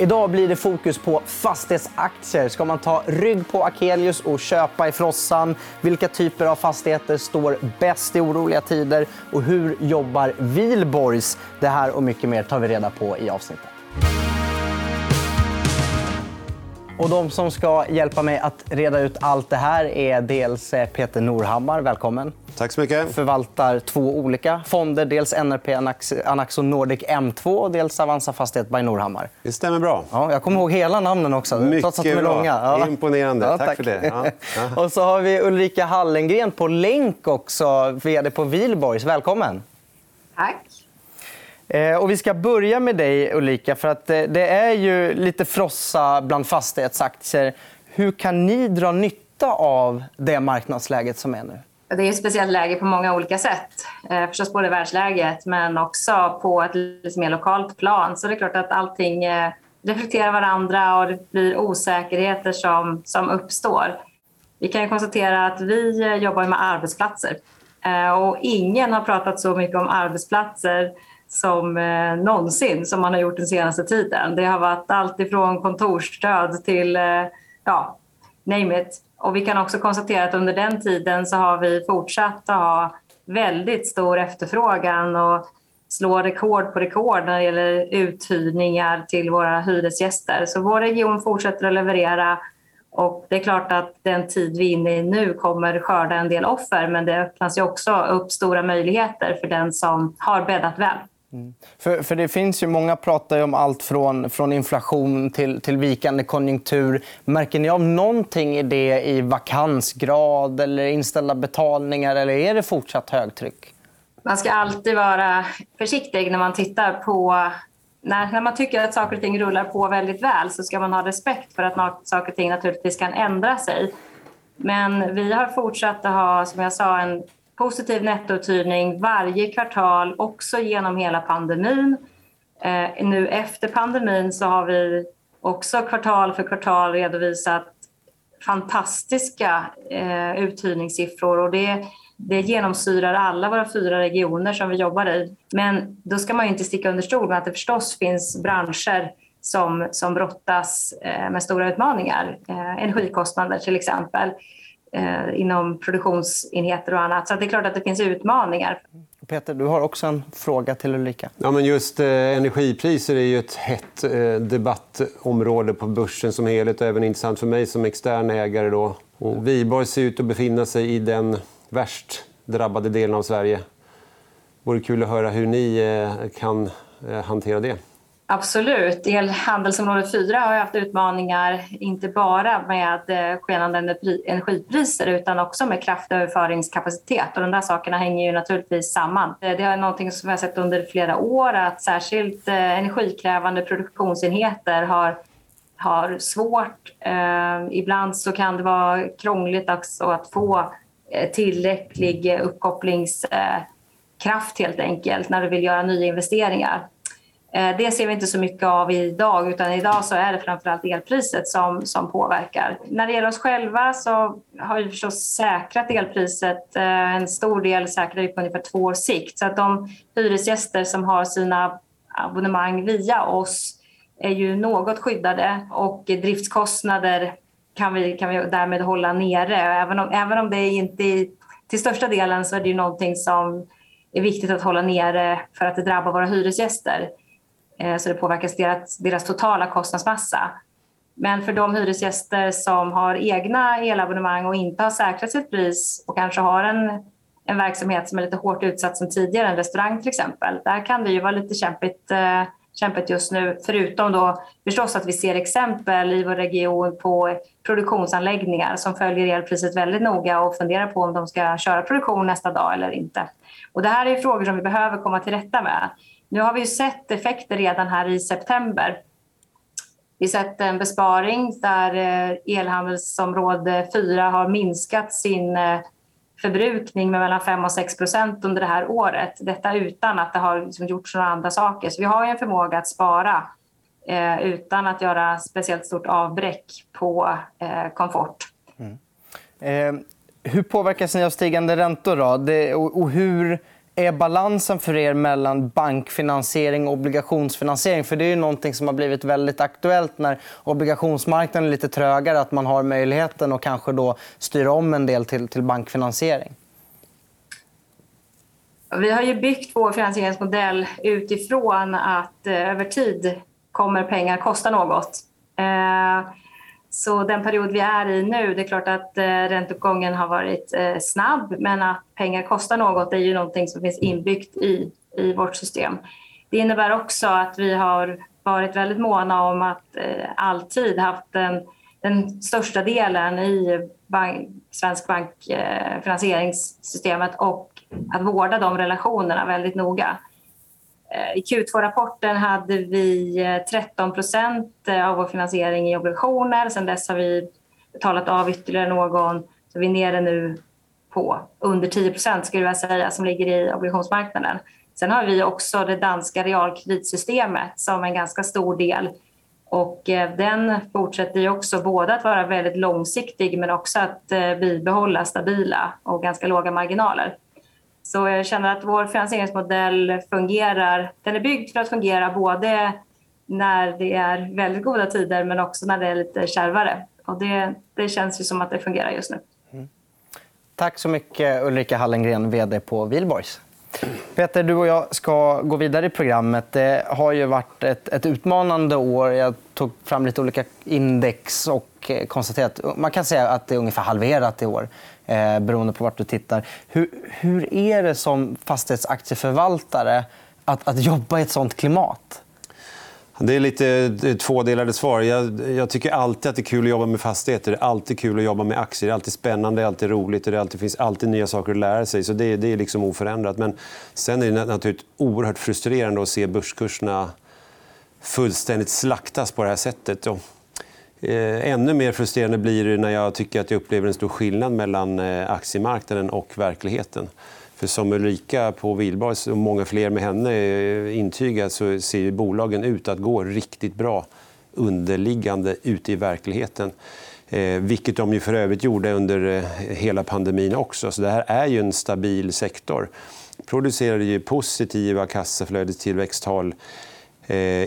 Idag blir det fokus på fastighetsaktier. Ska man ta rygg på Akelius och köpa i frossan? Vilka typer av fastigheter står bäst i oroliga tider? Och hur jobbar Wihlborgs? Det här och mycket mer tar vi reda på i avsnittet. Och de som ska hjälpa mig att reda ut allt det här är dels eh, Peter Norhammar. Välkommen. Tack så mycket. Förvaltar två olika fonder. Dels NRP Anaxo Nordic M2 och dels Avanza Fastighet by Norhammar. Det stämmer bra. Ja, jag kommer ihåg hela namnen också, Mycket trots att de är bra. långa. Ja. Imponerande. Ja, tack. för det. Ja. Ja. och så har vi Ulrika Hallengren på länk också, vd på Wihlborgs. Välkommen. Tack. Eh, och vi ska börja med dig, Ulrika. För att eh, det är ju lite frossa bland fastighetsaktier. Hur kan ni dra nytta av det marknadsläget som är nu? Det är ett speciellt läge på många olika sätt. Eh, förstås både världsläget men också på ett lite mer lokalt plan. Så det är klart att allting reflekterar varandra och det blir osäkerheter som, som uppstår. Vi kan konstatera att vi jobbar med arbetsplatser. Och ingen har pratat så mycket om arbetsplatser som eh, någonsin som man har gjort den senaste tiden. Det har varit allt ifrån kontorsstöd till eh, ja, name it. Och vi kan också konstatera att under den tiden så har vi fortsatt att ha väldigt stor efterfrågan och slå rekord på rekord när det gäller uthyrningar till våra hyresgäster. Så vår region fortsätter att leverera och det är klart att den tid vi är inne i nu kommer skörda en del offer men det öppnas ju också upp stora möjligheter för den som har bäddat väl. För, för det finns ju Många pratar ju om allt från, från inflation till, till vikande konjunktur. Märker ni av någonting i det i vakansgrad eller inställda betalningar? Eller är det fortsatt högtryck? Man ska alltid vara försiktig när man tittar på... När, när man tycker att saker och ting rullar på väldigt väl så ska man ha respekt för att saker och ting naturligtvis kan ändra sig. Men vi har fortsatt att ha, som jag sa, en positiv nettouthyrning varje kvartal, också genom hela pandemin. Eh, nu efter pandemin så har vi också kvartal för kvartal redovisat fantastiska eh, uthyrningssiffror och det, det genomsyrar alla våra fyra regioner som vi jobbar i. Men då ska man ju inte sticka under stol med att det förstås finns branscher som, som brottas eh, med stora utmaningar. Eh, energikostnader till exempel eh, inom produktionsenheter och annat. Så det är klart att det finns utmaningar. Peter, du har också en fråga till Ulrika. Ja, men just eh, energipriser är ju ett hett eh, debattområde på börsen som helhet och även intressant för mig som extern ägare. Då. Och Wihlborg ser ut att befinna sig i den värst drabbade delen av Sverige. vore kul att höra hur ni eh, kan eh, hantera det. Absolut. Elhandelsområde 4 har jag haft utmaningar inte bara med eh, skenande energipriser utan också med kraftöverföringskapacitet. Och de där sakerna hänger ju naturligtvis samman. Eh, det är någonting som vi har sett under flera år att särskilt eh, energikrävande produktionsenheter har har svårt. Eh, ibland så kan det vara krångligt också att få tillräcklig uppkopplingskraft helt enkelt när du vill göra nya investeringar. Eh, det ser vi inte så mycket av idag utan idag så är det framförallt elpriset som, som påverkar. När det gäller oss själva så har vi förstås säkrat elpriset. Eh, en stor del säkrar vi på ungefär två års sikt. Så att de hyresgäster som har sina abonnemang via oss är ju något skyddade och driftskostnader kan vi, kan vi därmed hålla nere. Även om, även om det inte är, till största delen så är det ju någonting som är viktigt att hålla nere för att det drabbar våra hyresgäster. Eh, så det påverkar deras, deras totala kostnadsmassa. Men för de hyresgäster som har egna elabonnemang och inte har säkrat sitt pris och kanske har en, en verksamhet som är lite hårt utsatt som tidigare, en restaurang till exempel, där kan det ju vara lite kämpigt, eh, kämpigt just nu. Förutom då förstås att vi ser exempel i vår region på produktionsanläggningar som följer elpriset väldigt noga och funderar på om de ska köra produktion nästa dag eller inte. Och det här är frågor som vi behöver komma till rätta med. Nu har vi ju sett effekter redan här i september. Vi har sett en besparing där eh, elhandelsområde 4 har minskat sin eh, förbrukning med mellan 5 och 6 procent under det här året. Detta utan att det har liksom gjorts några andra saker. Så vi har ju en förmåga att spara eh, utan att göra speciellt stort avbräck på eh, komfort. Mm. Eh, hur påverkas ni av stigande räntor? Då? Det, och, och hur är balansen för er mellan bankfinansiering och obligationsfinansiering? För Det är ju någonting som har blivit väldigt aktuellt när obligationsmarknaden är lite trögare. Att man har möjligheten att kanske då styra om en del till, till bankfinansiering. Vi har ju byggt vår finansieringsmodell utifrån att eh, över tid kommer pengar kosta något. Eh, så den period vi är i nu, det är klart att eh, ränteuppgången har varit eh, snabb men att pengar kostar något är ju någonting som finns inbyggt i, i vårt system. Det innebär också att vi har varit väldigt måna om att eh, alltid haft den, den största delen i bank, svensk bankfinansieringssystemet eh, och att vårda de relationerna väldigt noga. Eh, I Q2-rapporten hade vi eh, 13 procent eh, av vår finansiering i obligationer. Sen dess har vi betalat av ytterligare någon. Så vi är nere nu på under 10 procent skulle jag säga, som ligger i obligationsmarknaden. Sen har vi också det danska realkreditsystemet som en ganska stor del. Och den fortsätter ju också både att vara väldigt långsiktig men också att bibehålla stabila och ganska låga marginaler. Så jag känner att vår finansieringsmodell fungerar. Den är byggd för att fungera både när det är väldigt goda tider men också när det är lite kärvare. Och det, det känns ju som att det fungerar just nu. Mm. Tack så mycket, Ulrika Hallengren, vd på Wihlborgs. Peter, du och jag ska gå vidare i programmet. Det har ju varit ett, ett utmanande år. Jag tog fram lite olika index och eh, konstaterat man kan säga att det är ungefär halverat i år eh, beroende på vart du tittar. Hur, hur är det som fastighetsaktieförvaltare att, att jobba i ett sånt klimat? Det är lite tvådelade svar. Jag, jag, tycker alltid att det är kul att jobba med fastigheter. Det är alltid kul att jobba med aktier. Det är alltid spännande, det är alltid roligt och det alltid, finns alltid nya saker att lära sig. Så det, det är liksom oförändrat. Men sen är det naturligtvis oerhört frustrerande att se börskurserna fullständigt slaktas på det här sättet. Och Eh, ännu mer frustrerande blir det när jag tycker att jag upplever en stor skillnad mellan eh, aktiemarknaden och verkligheten. För som Ulrika på Wihlborgs och många fler med henne eh, intygar så ser bolagen ut att gå riktigt bra underliggande ute i verkligheten. Eh, vilket de ju för övrigt gjorde under hela pandemin också. Så det här är ju en stabil sektor. Producerade ju positiva kassaflödestillväxttal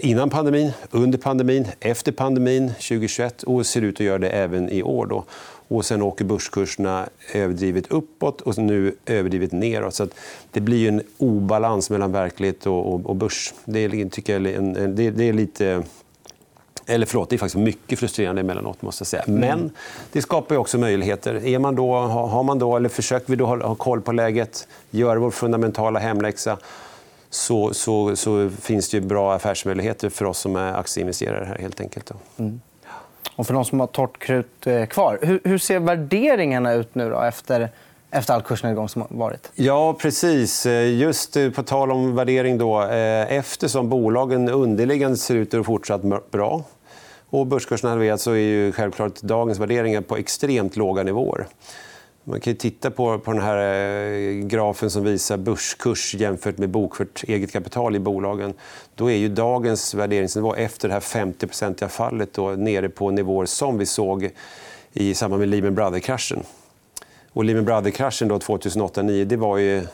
innan pandemin, under pandemin, efter pandemin 2021 och ser ut att göra det även i år. Då. Och sen åker börskurserna överdrivet uppåt och nu överdrivet neråt. Så det blir en obalans mellan verklighet och, börs. Det är, tycker jag, en, det, det är lite... Eller förlåt, det är faktiskt mycket frustrerande emellanåt. Måste jag säga. Men det skapar också möjligheter. Är man då, har man då, eller försöker vi då ha koll på läget, göra vår fundamentala hemläxa så, så, så, finns det ju bra affärsmöjligheter för oss som är aktieinvesterare. här helt enkelt. Mm. Och för de som har torrt krut eh, kvar, hur, hur ser värderingarna ut nu då, efter efter all kursnedgång som varit. Ja, precis. Eh, just eh, på tal om värdering. Då, eftersom bolagen underliggande ser ut att fortsatt bra och börskursen halverats så är ju självklart dagens värderingar på extremt låga nivåer. Man kan titta på, på den här eh, grafen som visar börskurs jämfört med bokfört eget kapital i bolagen. Då är ju dagens värderingsnivå efter det här 50-procentiga fallet då, nere på nivåer som vi såg i samband med Lehman Brothers-kraschen. Och Lehman Brothers-kraschen 2008-2009 det var ju,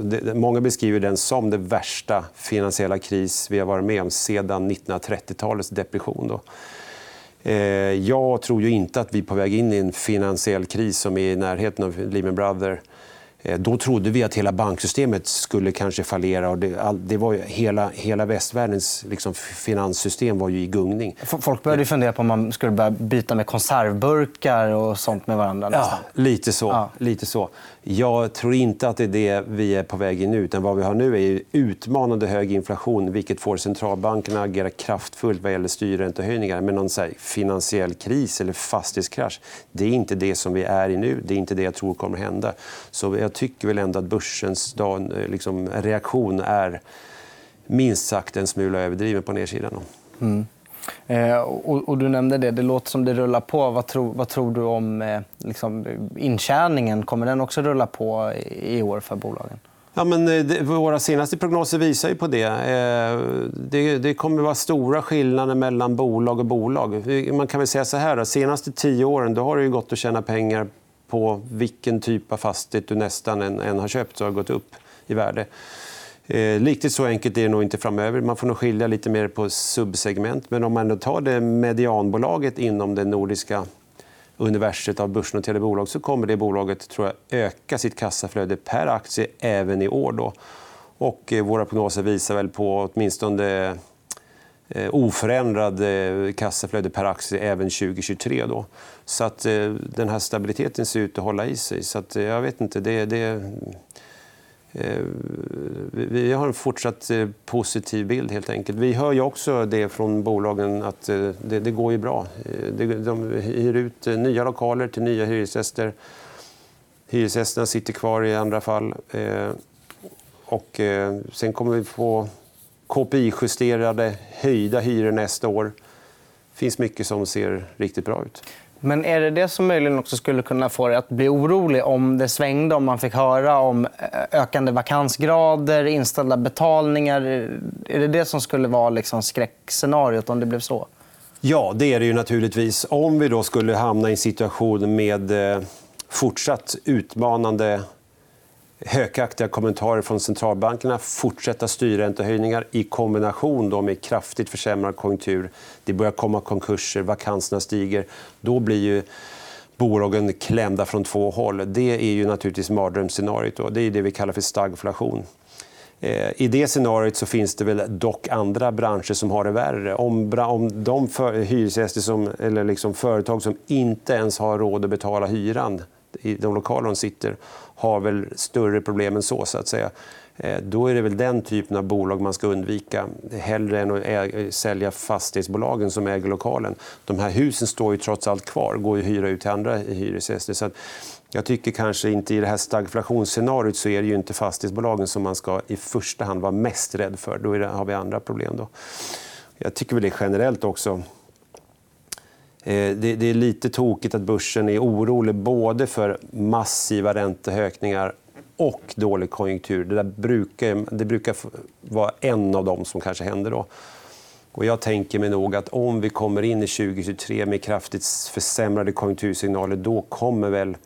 det, många beskriver den som den värsta finansiella kris vi har varit med om sedan 1930-talets depression. Då. Eh, jag tror ju inte att vi är på väg in i en finansiell kris som är i närheten av Lehman Brothers. Eh, då trodde vi att hela banksystemet skulle kanske fallera. Och det, det var ju, hela, hela västvärldens liksom, finanssystem var ju i gungning. Folk började fundera på om man skulle börja byta med konservburkar och sånt med varandra. Ja, lite så. Ja. lite så. Jag tror inte att det är det vi är på väg in i. Utan vad vi har nu är utmanande hög inflation vilket får centralbankerna att agera kraftfullt vad gäller styrräntehöjningar. Men någon så finansiell kris eller fastighetskrasch det är inte det som vi är i nu. Det är inte det jag tror kommer att hända. Så jag tycker väl ändå att börsens dag, liksom, reaktion är minst sagt en smula överdriven på nedsidan. Mm. Eh, och, och, du nämnde det. Det låter som det rullar på. Vad tror, vad tror du om eh, liksom, intjäningen? Kommer den också rulla på i, i år för bolagen? Ja, men eh, det, våra senaste prognoser visar ju på det. Eh, det. Det kommer att vara stora skillnader mellan bolag och bolag. Man kan väl säga så här. De senaste tio åren då har det gått att tjäna pengar på vilken typ av fastighet du nästan än, än har köpt. Så har gått upp i värde. Eh, riktigt så enkelt är det nog inte framöver. Man får nog skilja lite mer på subsegment. Men om man tar det medianbolaget inom det nordiska universet av börsnoterade bolag så kommer det bolaget tror jag, öka sitt kassaflöde per aktie även i år. Då. Och eh, våra prognoser visar väl på åtminstone Eh, oförändrad eh, kassaflöde per aktie även 2023. Då. Så att, eh, den här stabiliteten ser ut att hålla i sig. Så att, jag vet inte. Det, det, vi har en fortsatt positiv bild. helt enkelt. Vi hör ju också det från bolagen att det, det går ju bra. De hyr ut nya lokaler till nya hyresgäster. Hyresgästerna sitter kvar i andra fall. Och, sen kommer vi få KPI-justerade, höjda hyror nästa år. Det finns mycket som ser riktigt bra ut. Men är det det som möjligen också skulle kunna få dig att bli orolig om det svängde om man fick höra om eh, ökande vakansgrader, inställda betalningar? Är det det som skulle vara liksom skräckscenariot om det blev så? Ja, det är det ju naturligtvis. Om vi då skulle hamna i en situation med eh, fortsatt utmanande Hökaktiga kommentarer från centralbankerna, Fortsatta styrräntehöjningar i kombination då med kraftigt försämrad konjunktur. Det börjar komma konkurser, vakanserna stiger. Då blir ju bolagen klämda från två håll. Det är ju naturligtvis mardrömsscenariot. Det är det vi kallar för stagflation. Eh, I det scenariot så finns det väl dock andra branscher som har det värre. Om, om de för, hyresgäster som, eller liksom företag som inte ens har råd att betala hyran i de lokaler de sitter har väl större problem än så. så att säga. Eh, då är det väl den typen av bolag man ska undvika hellre än att sälja fastighetsbolagen som äger lokalen. De här husen står ju trots allt kvar går att hyra ut till andra hyresgäster. Så jag tycker kanske inte i det här stagflationsscenariot så är det ju inte fastighetsbolagen som man ska i första hand vara mest rädd för. Då har vi andra problem. Då. Jag tycker väl det generellt också Eh, det, det är lite tokigt att börsen är orolig både för massiva räntehöjningar och dålig konjunktur. Det, där brukar, det brukar vara en av dem som kanske händer. Då. Och jag tänker mig nog att om vi kommer in i 2023 med kraftigt försämrade konjunktursignaler då kommer väl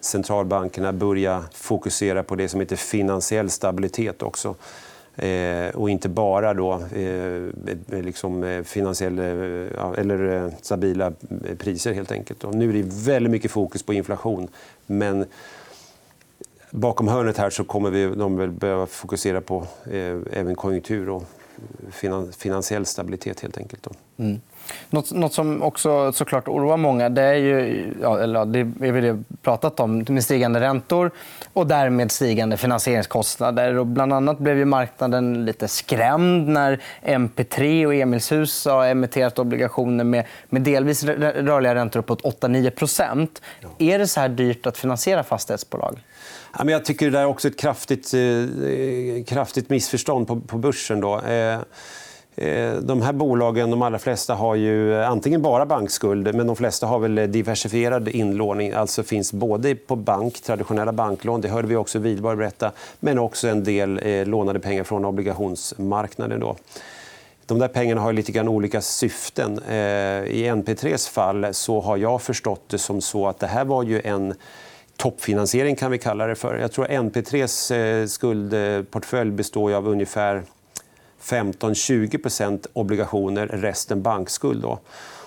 centralbankerna börja fokusera på det som heter finansiell stabilitet också. Eh, och inte bara då, eh, liksom eh, finansiella eh, eller stabila priser. helt enkelt. Och nu är det väldigt mycket fokus på inflation. Men bakom hörnet här så kommer vi, de väl behöva fokusera på även konjunktur och finansiell stabilitet. helt enkelt. Då. Mm. Något, något, som också såklart oroar många det är ju, ja, eller, det är vi det pratat om, med stigande räntor och därmed stigande finansieringskostnader. Och bland annat blev ju marknaden lite skrämd när MP3 och Emilshus har emitterat obligationer med, med delvis rörliga räntor uppåt 8-9 ja. Är det så här dyrt att finansiera fastighetsbolag? Jag tycker det där är också ett kraftigt, eh, eh, kraftigt missförstånd på, på börsen. Då. Eh, Eh, de här bolagen, de allra flesta, har ju antingen bara bankskuld men de flesta har väl diversifierad inlåning. Alltså finns både på bank, traditionella banklån, det hörde vi också Widborg berätta, men också en del eh, lånade pengar från obligationsmarknaden. Då. De där pengarna har lite grann olika syften. Eh, I NP3s fall så har jag förstått det som så att det här var ju en toppfinansiering kan vi kalla det för. Jag tror NP3s eh, skuldportfölj består av ungefär 15-20% obligationer, resten bankskuld. Då.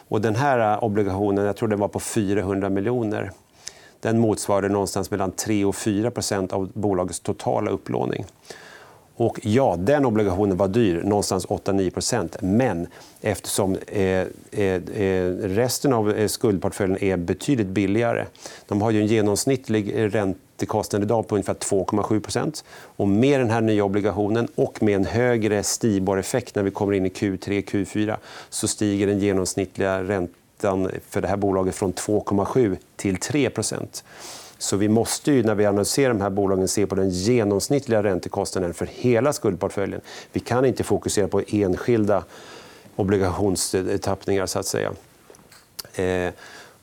Och den här eh, obligationen jag tror den var på 400 miljoner. Den motsvarade någonstans mellan 3 och 4% av bolagets totala upplåning. Och ja, den obligationen var dyr, någonstans 8-9 Men eftersom eh, eh, eh resten av eh, skuldportföljen är betydligt billigare... De har ju en genomsnittlig eh, räntekostnad idag på ungefär 2,7 och Med den här nya obligationen och med en högre Stibor-effekt när vi kommer in i Q3 Q4 så stiger den genomsnittliga räntan för det här bolaget från 2,7 till 3 så vi måste, ju, när vi analyserar de här bolagen, se på den genomsnittliga räntekostnaden för hela skuldportföljen. Vi kan inte fokusera på enskilda obligationstappningar, så att säga. Eh,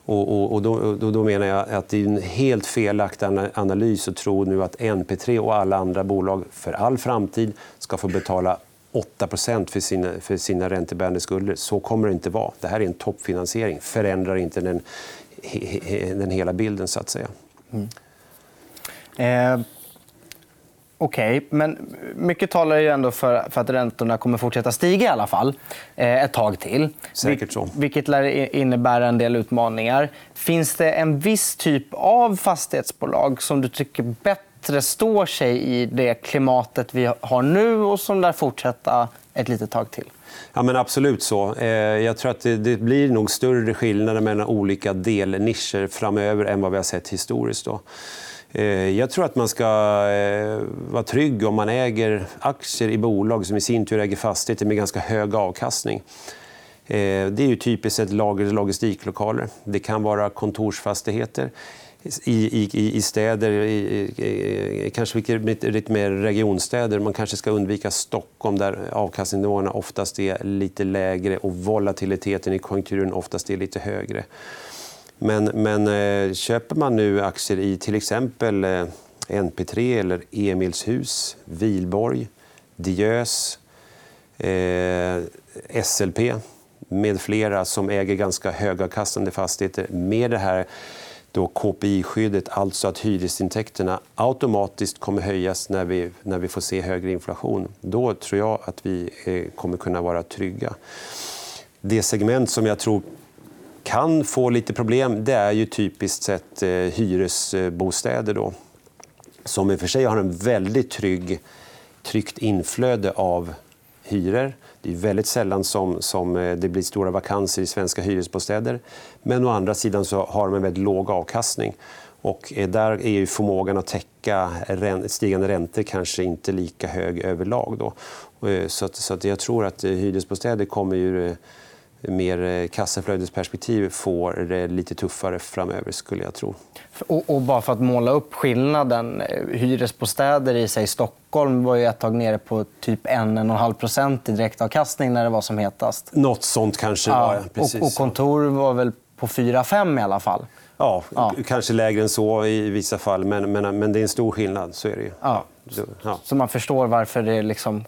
och, och, då, då, då, menar jag att det är en helt felaktig analys att tro nu att NP3 och alla andra bolag för all framtid ska få betala 8 för sina, för sina räntebärande skulder. Så kommer det inte vara. Det här är en toppfinansiering. förändrar inte den, den hela bilden. så att säga. Mm. Eh, Okej, okay, men mycket talar ju ändå för, för att räntorna kommer fortsätta stiga i alla fall eh, ett tag till. Säkert så. Vilket lär innebära en del utmaningar. Finns det en viss typ av fastighetsbolag som du tycker bättre står sig i det klimatet vi har nu och som lär fortsätta ett litet tag till? Ja, men absolut så. Eh, jag tror att det, blir nog större skillnader mellan olika delnischer framöver än vad vi har sett historiskt. Då. Eh, jag tror att man ska eh, vara trygg om man äger aktier i bolag som i sin tur äger fastigheter med ganska hög avkastning. Det är ju typiskt sett lager och logistiklokaler. Det kan vara kontorsfastigheter i, i, i städer, i, kanske lite mer regionstäder. Man kanske ska undvika Stockholm där avkastningsnivåerna oftast är lite lägre och volatiliteten i konjunkturen oftast är lite högre. Men, men eh, köper man nu aktier i till exempel eh, NP3 eller Emilshus, Vilborg, Diös, eh, SLP med flera som äger ganska högavkastande fastigheter med det här då KPI-skyddet, alltså att hyresintäkterna automatiskt kommer höjas när vi, när vi får se högre inflation. Då tror jag att vi eh, kommer kunna vara trygga. Det segment som jag tror kan få lite problem det är ju typiskt sett eh, hyresbostäder. Då, som i och för sig har en väldigt trygg, tryggt inflöde av hyror. Det är väldigt sällan som, som eh, det blir stora vakanser i svenska hyresbostäder. Men å andra sidan så har de en väldigt låg avkastning. Och där är ju förmågan att täcka stigande räntor kanske inte lika hög överlag. Då. Eh, så, att, så att jag tror att eh, hyresbostäder kommer ju mer eh, kassaflödesperspektiv får det lite tuffare framöver. skulle jag tro. Och, och bara för att måla upp skillnaden. Eh, hyresbostäder i sig, Stockholm var ju ett tag nere på typ 1,5% i direktavkastning när det var som hetast. Nåt sånt kanske ja, Precis. Och, och kontor var väl på 4-5 i alla fall. Ja, ja, kanske lägre än så i vissa fall. Men, men, men det är en stor skillnad. Så är det ju. Ja. Ja. Så man förstår varför det liksom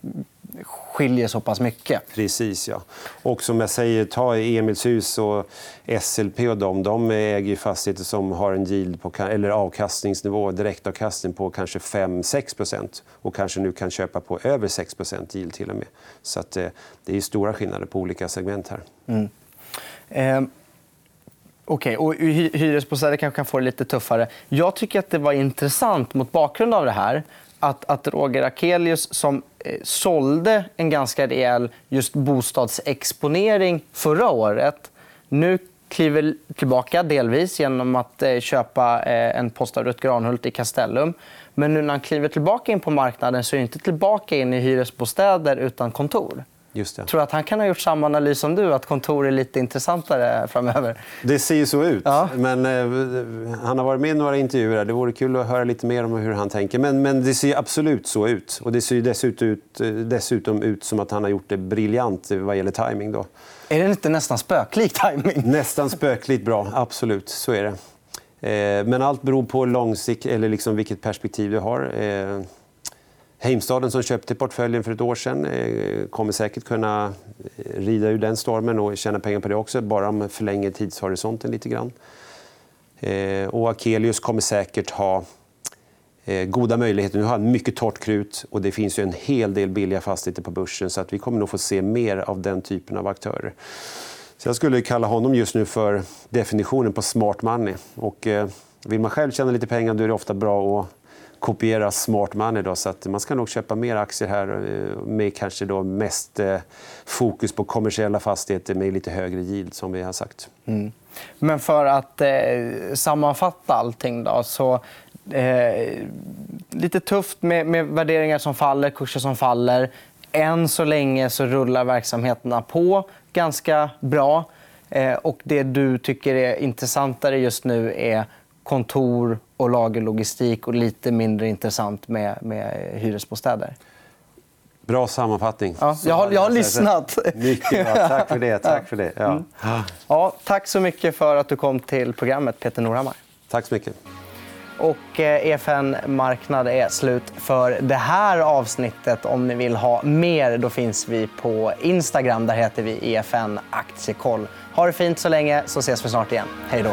skiljer så pass mycket. Precis. ja. Och som jag säger, ta Emilshus och SLP och dem. De äger fastigheter som har en yield på, eller avkastningsnivå, direktavkastning på kanske 5-6% och kanske nu kan köpa på över 6% yield till och med. Så att, eh, det är stora skillnader på olika segment här. Mm. Eh... Okej, okay. och hyresbostäder kanske kan få det lite tuffare. Jag tycker att det var intressant mot bakgrund av det här att, att Roger Akelius, som eh, sålde en ganska rejäl just bostadsexponering förra året nu kliver tillbaka delvis genom att eh, köpa eh, en post av Rutger Granhult i Castellum. Men nu när han kliver tillbaka in på marknaden så är det inte tillbaka in i hyresbostäder utan kontor. Just det. Tror att han kan ha gjort samma analys som du, att kontor är lite intressantare framöver? Det ser ju så ut. Ja. Men, eh, han har varit med i några intervjuer. Det vore kul att höra lite mer om hur han tänker. Men, men det ser absolut så ut. Och det ser dessutom ut, eh, dessutom ut som att han har gjort det briljant vad gäller timing. Då. Är det inte nästan spöklik timing? Nästan spökligt bra, absolut. Så är det. Eh, men allt beror på långsikt, eller liksom vilket perspektiv du har. Eh, Heimstaden som köpte portföljen för ett år sedan eh, kommer säkert kunna eh, rida ur den stormen och tjäna pengar på det också, bara om förlänger tidshorisonten lite grann. Eh, och Akelius kommer säkert ha goda möjligheter. Nu har han mycket torrt krut och det finns ju en hel del billiga fastigheter på börsen så att vi kommer nog få se mer av den typen av aktörer. Så jag skulle kalla honom just nu för definitionen på smart money. Och, vill man själv tjäna lite pengar då är det ofta bra att kopiera smart money. Då, så att man ska nog köpa mer aktier här eh, med kanske då mest eh, fokus på kommersiella fastigheter med lite högre yield, som vi har sagt. Mm. Men för att eh, sammanfatta allting då, så eh, lite tufft med, med värderingar som faller, kurser som faller. Än så länge så rullar verksamheterna på ganska bra. Eh, och det du tycker är intressantare just nu är kontor och lagerlogistik och lite mindre intressant med, med hyresbostäder. Bra sammanfattning. Ja, jag, har, jag har lyssnat. Mycket bra. Tack för det. Tack, för det. Ja. Mm. Ja, tack så mycket för att du kom till programmet, Peter Norhammar. Tack så mycket. Och EFN eh, e Marknad är slut för det här avsnittet. Om ni vill ha mer då finns vi på Instagram. Där heter vi EFN Aktiekoll. Ha det fint så länge, så ses vi snart igen. Hej då.